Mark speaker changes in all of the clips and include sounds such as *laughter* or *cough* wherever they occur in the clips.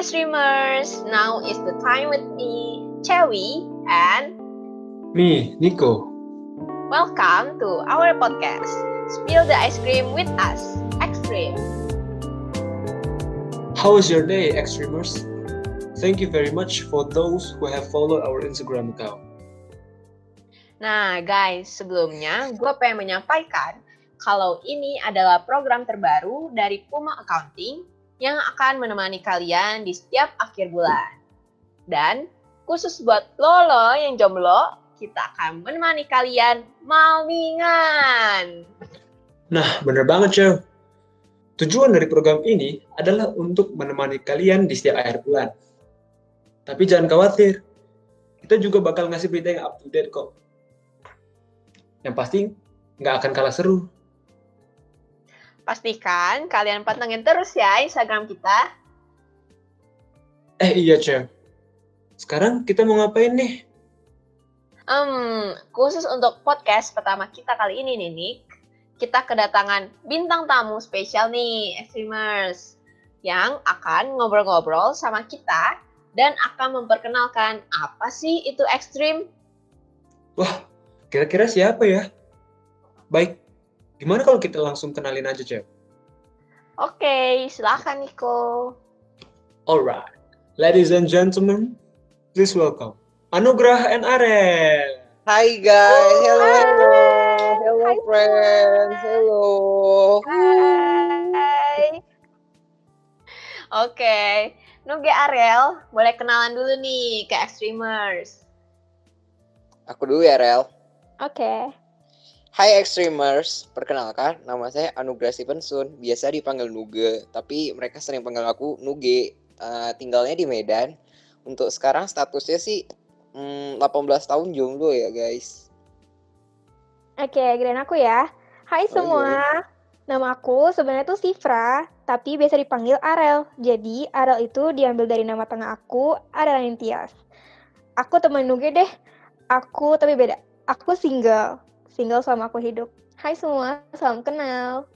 Speaker 1: Hi streamers, now is the time with me, Chewy, and
Speaker 2: me, Nico.
Speaker 1: Welcome to our podcast, Spill the Ice Cream with us, Extreme.
Speaker 2: How was your day, Extremers? Thank you very much for those who have followed our Instagram account.
Speaker 1: Nah guys, sebelumnya gue pengen menyampaikan kalau ini adalah program terbaru dari Puma Accounting yang akan menemani kalian di setiap akhir bulan. Dan khusus buat Lolo yang jomblo, kita akan menemani kalian malmingan.
Speaker 2: Nah, bener banget, Cew. Tujuan dari program ini adalah untuk menemani kalian di setiap akhir bulan. Tapi jangan khawatir, kita juga bakal ngasih berita yang up to date kok. Yang pasti nggak akan kalah seru.
Speaker 1: Pastikan kalian pantengin terus ya Instagram kita.
Speaker 2: Eh iya, Cem. Sekarang kita mau ngapain nih?
Speaker 1: Hmm, khusus untuk podcast pertama kita kali ini nih, Nick, kita kedatangan bintang tamu spesial nih, Extremers, yang akan ngobrol-ngobrol sama kita dan akan memperkenalkan apa sih itu ekstrim.
Speaker 2: Wah, kira-kira siapa ya? Baik, Gimana kalau kita langsung kenalin aja, Cep?
Speaker 1: Oke, okay, silahkan Niko.
Speaker 2: Alright, ladies and gentlemen, please welcome Anugrah and Arel.
Speaker 3: Hi guys, hello, hello, hello Hi, friends, hello.
Speaker 1: Hai. Oke, okay. Nuge Arel, boleh kenalan dulu nih ke Extremers.
Speaker 3: Aku dulu ya, Rel.
Speaker 1: Oke. Okay.
Speaker 3: Hai Extremers, perkenalkan nama saya Anugrah Stevenson, biasa dipanggil Nuge, tapi mereka sering panggil aku Nuge, uh, tinggalnya di Medan. Untuk sekarang statusnya sih hmm, 18 tahun jomblo ya guys.
Speaker 4: Oke, keren aku ya. Hai oh, semua, iya. nama aku sebenarnya tuh Sifra, tapi biasa dipanggil Arel. Jadi Arel itu diambil dari nama tengah aku, Arel Nintias. Aku teman Nuge deh, aku tapi beda. Aku single single selama aku hidup. Hai semua, salam kenal.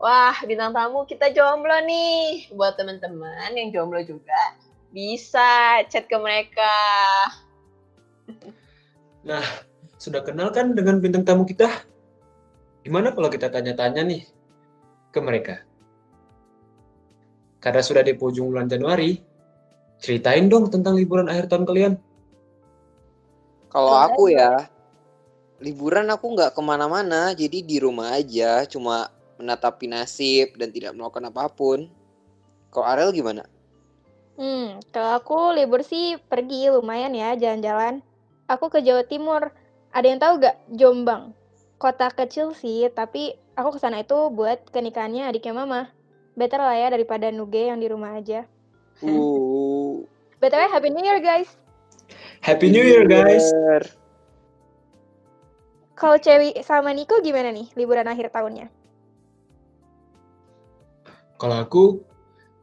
Speaker 1: Wah, bintang tamu kita jomblo nih. Buat teman-teman yang jomblo juga, bisa chat ke mereka. *laughs*
Speaker 2: Nah, sudah kenal kan dengan bintang tamu kita? Gimana kalau kita tanya-tanya nih ke mereka? Karena sudah di ujung bulan Januari, ceritain dong tentang liburan akhir tahun kalian.
Speaker 3: Kalau aku ya, liburan aku nggak ke mana-mana, jadi di rumah aja, cuma menatapi nasib dan tidak melakukan apa pun. Kalau Ariel gimana?
Speaker 4: Hmm, kalau aku libur sih pergi lumayan ya jalan-jalan. Aku ke Jawa Timur. Ada yang tahu gak Jombang? Kota kecil sih, tapi aku ke sana itu buat kenikahannya adiknya mama. Better lah ya daripada Nuge yang di rumah aja.
Speaker 3: Uh. *laughs*
Speaker 4: BTW Happy New Year guys.
Speaker 2: Happy New Year guys.
Speaker 4: Kalau Cewi sama Niko gimana nih liburan akhir tahunnya?
Speaker 2: Kalau aku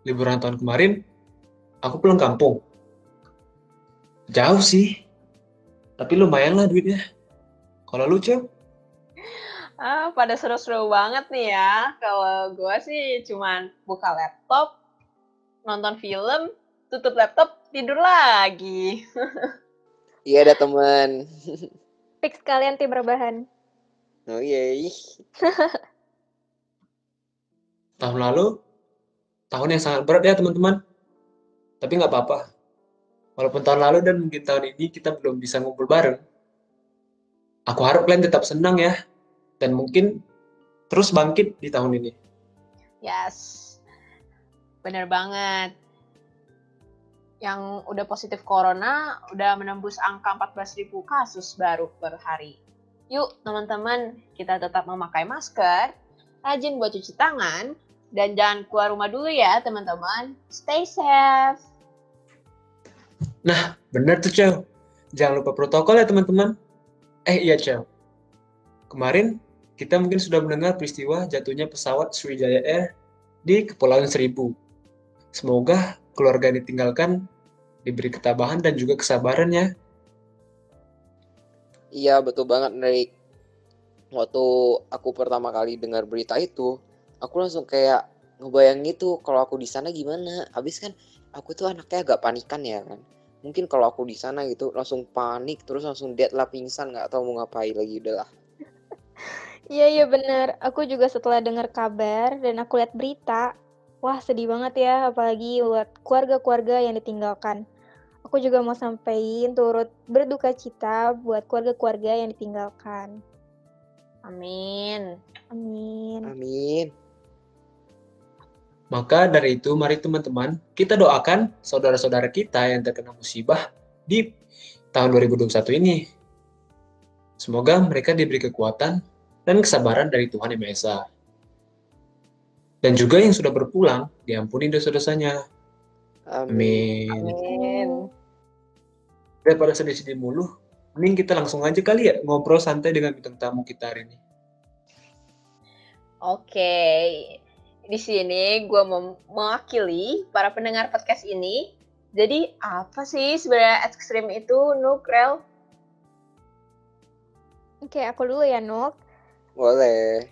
Speaker 2: liburan tahun kemarin aku pulang kampung. Jauh sih. Tapi lumayan lah duitnya. Kalau lu, Cem?
Speaker 1: Ah, pada seru-seru banget nih ya. Kalau gue sih cuman buka laptop, nonton film, tutup laptop, tidur lagi. *laughs*
Speaker 3: Iya ada teman. *laughs*
Speaker 4: fix kalian tim rebahan.
Speaker 3: Oh iya. *laughs*
Speaker 2: tahun lalu, tahun yang sangat berat ya teman-teman. Tapi nggak apa-apa. Walaupun tahun lalu dan mungkin tahun ini kita belum bisa ngumpul bareng. Aku harap kalian tetap senang ya. Dan mungkin terus bangkit di tahun ini.
Speaker 1: Yes. Bener banget yang udah positif corona udah menembus angka 14.000 kasus baru per hari. Yuk teman-teman, kita tetap memakai masker, rajin buat cuci tangan, dan jangan keluar rumah dulu ya teman-teman. Stay safe.
Speaker 2: Nah, benar tuh Cel. Jangan lupa protokol ya teman-teman. Eh iya Cel. Kemarin kita mungkin sudah mendengar peristiwa jatuhnya pesawat Sriwijaya Air di Kepulauan Seribu. Semoga keluarga yang ditinggalkan diberi ketabahan dan juga kesabaran ya.
Speaker 3: Iya betul banget Rick. Waktu aku pertama kali dengar berita itu, aku langsung kayak ngebayang itu kalau aku di sana gimana. Habis kan aku tuh anaknya agak panikan ya kan. Mungkin kalau aku di sana gitu langsung panik terus langsung dead lah pingsan nggak tahu mau ngapain lagi udahlah.
Speaker 4: Iya iya bener. Aku juga setelah dengar kabar dan aku lihat berita, wah sedih banget ya, apalagi buat keluarga-keluarga yang ditinggalkan. Aku juga mau sampaikan turut berduka cita buat keluarga-keluarga yang ditinggalkan.
Speaker 1: Amin.
Speaker 4: Amin.
Speaker 3: Amin.
Speaker 2: Maka dari itu, mari teman-teman, kita doakan saudara-saudara kita yang terkena musibah di tahun 2021 ini. Semoga mereka diberi kekuatan dan kesabaran dari Tuhan Yang Maha Esa. Dan juga yang sudah berpulang, diampuni dosa-dosanya.
Speaker 3: Amin.
Speaker 2: Amin.
Speaker 1: Amin.
Speaker 2: Daripada sedih-sedih mulu, mending kita langsung aja kali ya ngobrol santai dengan bintang tamu kita hari ini.
Speaker 1: Oke, di sini gue mau mewakili para pendengar podcast ini. Jadi apa sih sebenarnya ekstrim itu, Nukrel?
Speaker 4: Oke, aku dulu ya, Nuk.
Speaker 3: Boleh.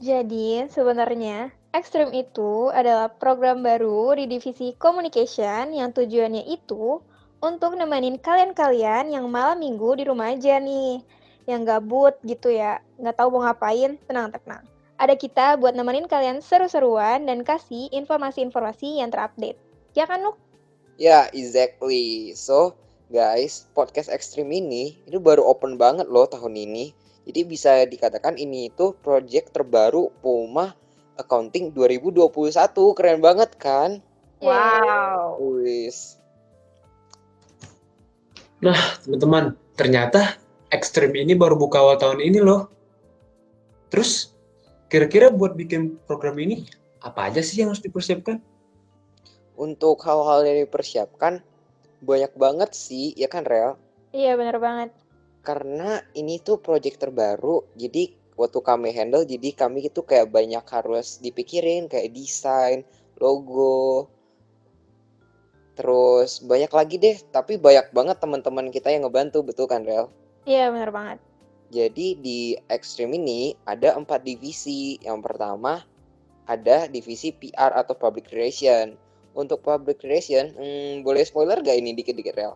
Speaker 4: Jadi, sebenarnya Extreme itu adalah program baru di divisi communication yang tujuannya itu untuk nemenin kalian-kalian yang malam minggu di rumah aja nih. Yang gabut gitu ya, nggak tahu mau ngapain, tenang-tenang. Ada kita buat nemenin kalian seru-seruan dan kasih informasi-informasi yang terupdate. Ya kan, Nuk?
Speaker 3: Ya, exactly. So, guys, podcast ekstrim ini itu baru open banget loh tahun ini. Jadi bisa dikatakan ini itu project terbaru Puma Accounting 2021. Keren banget kan?
Speaker 1: Wow.
Speaker 3: Wis.
Speaker 2: Teman-teman, ternyata ekstrim ini baru buka awal tahun ini loh. Terus, kira-kira buat bikin program ini, apa aja sih yang harus dipersiapkan?
Speaker 3: Untuk hal-hal yang dipersiapkan banyak banget sih, ya kan Rel?
Speaker 4: Iya, bener banget.
Speaker 3: Karena ini tuh project terbaru, jadi waktu kami handle, jadi kami itu kayak banyak harus dipikirin, kayak desain, logo, terus banyak lagi deh, tapi banyak banget teman-teman kita yang ngebantu, betul kan Rel?
Speaker 4: Iya, bener banget.
Speaker 3: Jadi di Extreme ini ada empat divisi. Yang pertama ada divisi PR atau Public Relation. Untuk Public Relation, hmm, boleh spoiler gak ini dikit-dikit Rel?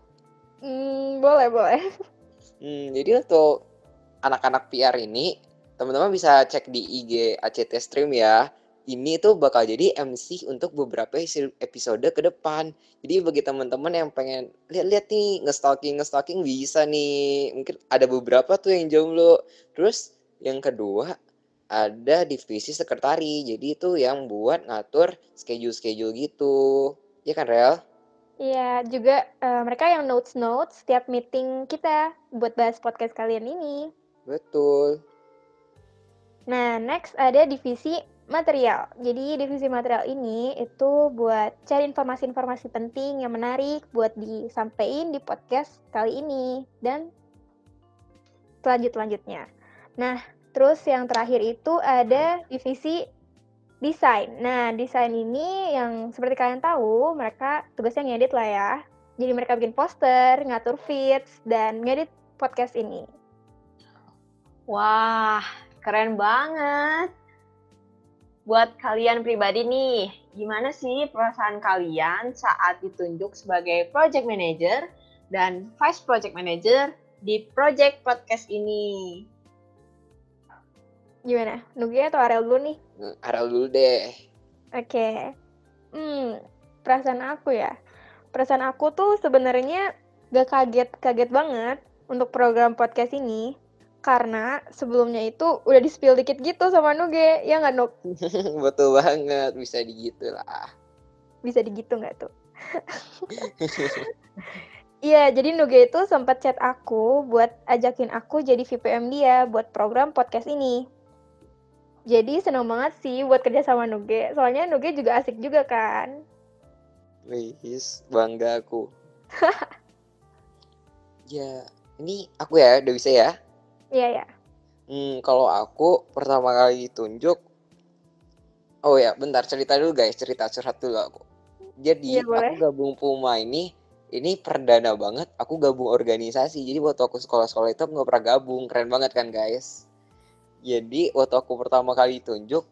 Speaker 4: Hmm, boleh, boleh. *laughs*
Speaker 3: Hmm, jadi untuk anak-anak PR ini, teman-teman bisa cek di IG ACT Stream ya. Ini tuh bakal jadi MC untuk beberapa episode ke depan. Jadi bagi teman-teman yang pengen lihat-lihat nih, nge-stalking, nge-stalking bisa nih. Mungkin ada beberapa tuh yang jomblo. Terus yang kedua, ada divisi sekretari. Jadi itu yang buat ngatur schedule-schedule gitu. Ya kan, Rel?
Speaker 4: Iya, juga eh, mereka yang notes-notes setiap meeting kita buat bahas podcast kalian ini.
Speaker 3: Betul.
Speaker 4: Nah, next ada divisi material. Jadi, divisi material ini itu buat cari informasi-informasi penting yang menarik buat disampaikan di podcast kali ini dan selanjut-lanjutnya. Nah, terus yang terakhir itu ada divisi desain. Nah, desain ini yang seperti kalian tahu, mereka tugasnya ngedit lah ya. Jadi mereka bikin poster, ngatur feeds, dan ngedit podcast ini.
Speaker 1: Wah, keren banget. Buat kalian pribadi nih, gimana sih perasaan kalian saat ditunjuk sebagai project manager dan vice project manager di project podcast ini?
Speaker 4: Gimana? Nugi atau Ariel dulu nih?
Speaker 3: Hmm, Arel dulu deh.
Speaker 4: Oke. Hmm, perasaan aku ya. Perasaan aku tuh sebenarnya gak kaget-kaget banget untuk program podcast ini. Karena sebelumnya itu udah di-spill dikit gitu sama Nuge. Ya nggak, Nuk? *laughs*
Speaker 3: Betul banget, bisa digitu lah.
Speaker 4: Bisa digitu nggak tuh? *laughs* Iya, jadi Nuge itu sempat chat aku buat ajakin aku jadi VPM dia buat program podcast ini. Jadi seneng banget sih buat kerja sama Nuge. Soalnya Nuge juga asik juga kan.
Speaker 3: Wis, bangga aku. *laughs* ya, ini aku ya, udah bisa ya.
Speaker 4: Iya ya.
Speaker 3: Hmm, kalau aku pertama kali ditunjuk, oh ya, bentar cerita dulu guys, cerita curhat dulu aku. Jadi
Speaker 4: Iya, boleh.
Speaker 3: aku gabung Puma ini, ini perdana banget. Aku gabung organisasi. Jadi waktu aku sekolah-sekolah itu aku nggak pernah gabung, keren banget kan guys. Jadi waktu aku pertama kali ditunjuk,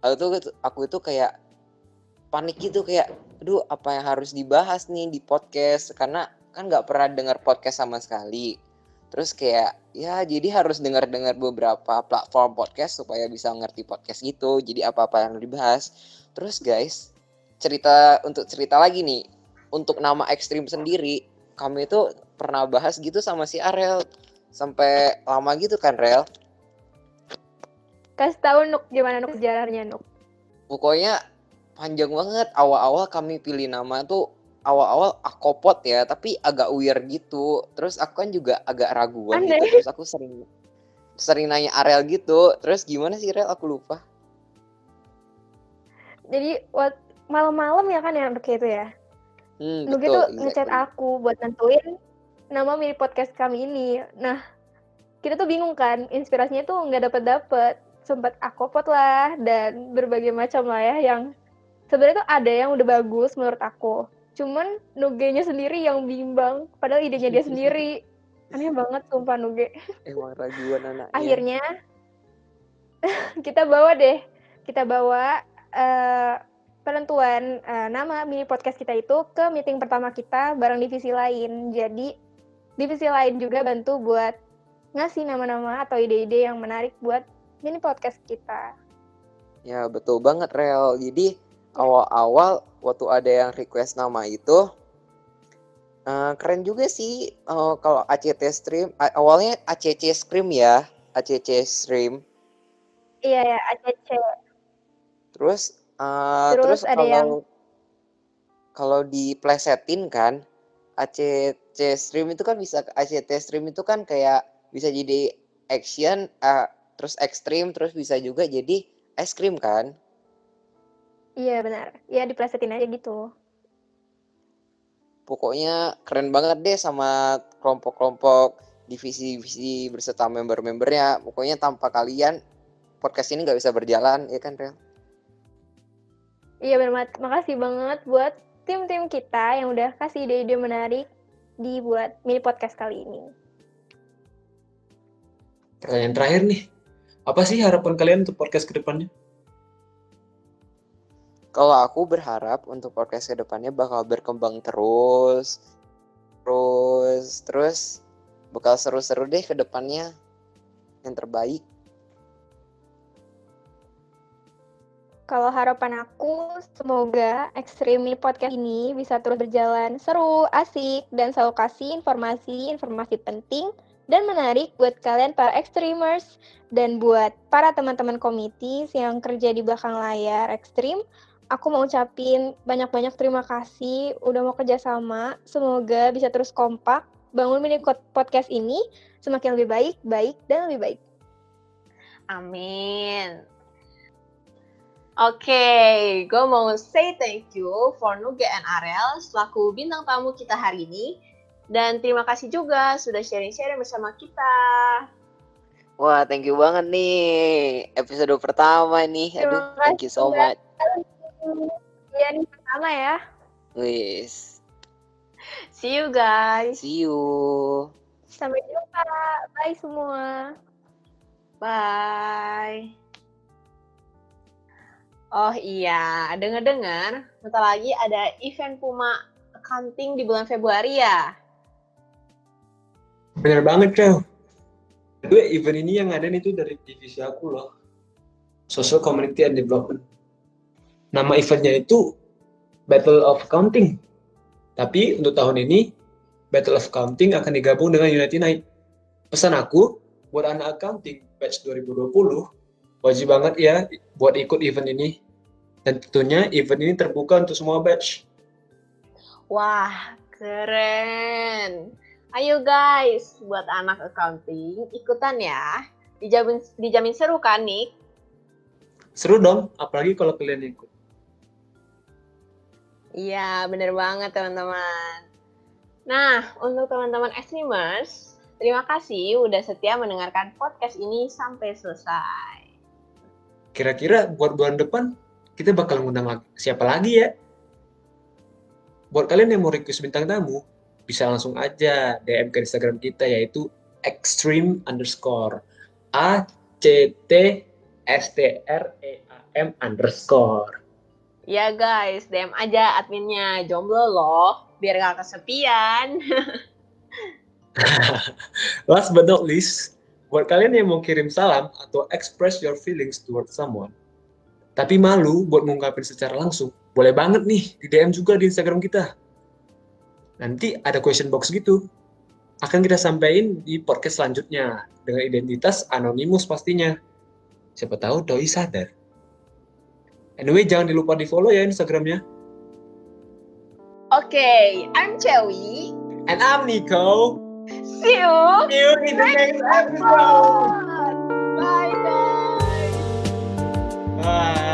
Speaker 3: aku tuh aku itu kayak panik gitu kayak aduh apa yang harus dibahas nih di podcast karena kan nggak pernah dengar podcast sama sekali terus kayak ya jadi harus dengar-dengar beberapa platform podcast supaya bisa ngerti podcast gitu. Jadi apa-apa yang dibahas. Terus guys cerita untuk cerita lagi nih. Untuk nama ekstrim sendiri kami itu pernah bahas gitu sama si Arel sampai lama gitu kan Rel?
Speaker 4: Kasih tahu Nuk gimana Nuk jalannya Nuk.
Speaker 3: pokoknya panjang banget. Awal-awal kami pilih nama tuh awal-awal akopot ya tapi agak weird gitu terus aku kan juga agak raguan gitu terus aku sering sering nanya Arel gitu terus gimana sih Rel aku lupa
Speaker 4: Jadi wat- malam-malam ya kan ya Nuk itu ya.
Speaker 3: hmm,
Speaker 4: Nuk
Speaker 3: betul
Speaker 4: itu ngechat
Speaker 3: exactly.
Speaker 4: aku buat nentuin nama mini podcast kami ini. Nah, kita tuh bingung kan, inspirasinya tuh nggak dapet dapet. Sempat akopot lah dan berbagai macam lah ya yang sebenarnya tuh ada yang udah bagus menurut aku. Cuman Nugenya sendiri yang bimbang, padahal idenya dia *laughs* sendiri. Aneh banget sumpah Nuge.
Speaker 3: emang raguan anaknya
Speaker 4: Akhirnya *laughs* kita bawa deh, kita bawa eh, penentuan eh, nama mini podcast kita itu ke meeting pertama kita bareng divisi lain. Jadi divisi lain juga bantu buat ngasih nama-nama atau ide-ide yang menarik buat mini podcast kita.
Speaker 3: Ya betul banget Rel. Jadi awal-awal waktu ada yang request nama itu eh, keren juga sih eh, kalau ACT Stream a- awalnya ACC Stream ya ACC Stream
Speaker 4: Iya ya, ACC.
Speaker 3: terus eh,
Speaker 4: Terus
Speaker 3: terus
Speaker 4: ada
Speaker 3: kalau
Speaker 4: yang
Speaker 3: kalau diplesetin kan ACC Stream itu kan bisa ACT Stream itu kan kayak bisa jadi action eh, terus ekstrim terus bisa juga jadi es krim kan
Speaker 4: Iya benar. Ya diplesetin aja gitu.
Speaker 3: pokoknya keren banget deh sama kelompok-kelompok divisi-divisi berserta member-membernya. Pokoknya tanpa kalian podcast ini nggak bisa berjalan, ya kan Rel?
Speaker 4: Iya benar. Mat. Makasih banget buat tim-tim kita yang udah kasih ide-ide menarik dibuat mini podcast kali ini.
Speaker 2: Pertanyaan terakhir nih, apa sih harapan kalian untuk podcast ke depannya?
Speaker 3: Kalau aku berharap untuk podcast ke depannya bakal berkembang terus, terus, terus bakal seru-seru deh ke depannya yang terbaik.
Speaker 4: Kalau harapan aku, semoga Extreme Mini Podcast ini bisa terus berjalan seru, asik, dan selalu kasih informasi-informasi penting dan menarik buat kalian para Extremers dan buat para teman-teman komitis yang kerja di belakang layar Extreme. Aku mau ucapin banyak-banyak terima kasih udah mau kerjasama. Semoga bisa terus kompak bangun mini podcast ini semakin lebih baik, baik, dan lebih baik.
Speaker 1: Amin. Oke, gue mau say thank you for Nuge and Arel selaku bintang tamu kita hari ini. Dan terima kasih juga sudah sharing-sharing bersama kita.
Speaker 3: Wah, thank you banget nih episode pertama nih. Aduh, thank you so
Speaker 4: kasih,
Speaker 3: much.
Speaker 4: Iya, pertama ya.
Speaker 3: Wis,
Speaker 1: See you guys.
Speaker 3: see you.
Speaker 4: Sampai jumpa. Bye semua.
Speaker 1: Bye. Oh iya, dengar-dengar bentar lagi ada event Puma Accounting di bulan Februari ya.
Speaker 2: Bener banget, Cel. Kedua, event ini yang ada itu dari divisi aku loh. Social Community and Development. Nama eventnya itu Battle of Accounting. Tapi untuk tahun ini, Battle of Accounting akan digabung dengan United Night. Pesan aku, buat anak accounting batch 2020, wajib banget ya buat ikut event ini. Dan tentunya event ini terbuka untuk semua batch.
Speaker 1: Wah, keren. Ayo guys, buat anak accounting, ikutan ya. Dijamin, dijamin seru kan, Nick?
Speaker 2: Seru dong, apalagi kalau kalian ikut.
Speaker 1: Iya, bener banget teman-teman. Nah, untuk teman-teman streamers, terima kasih udah setia mendengarkan podcast ini sampai selesai.
Speaker 2: Kira-kira buat bulan depan kita bakal ngundang siapa lagi ya? Buat kalian yang mau request bintang tamu, bisa langsung aja DM ke Instagram kita yaitu extreme underscore a c t s t r e a m underscore.
Speaker 1: Ya guys, DM aja adminnya jomblo loh, biar gak kesepian. *laughs*
Speaker 2: Last but not least, buat kalian yang mau kirim salam atau express your feelings toward someone, tapi malu buat mengungkapin secara langsung, boleh banget nih di DM juga di Instagram kita. Nanti ada question box gitu. Akan kita sampaikan di podcast selanjutnya dengan identitas anonimus pastinya. Siapa tahu doi sadar. Anyway, jangan dilupa di follow ya Instagramnya.
Speaker 1: Oke, I'm Chewi.
Speaker 2: And I'm Nico.
Speaker 1: See you.
Speaker 2: See you in the next episode.
Speaker 1: Bye guys.
Speaker 2: Bye.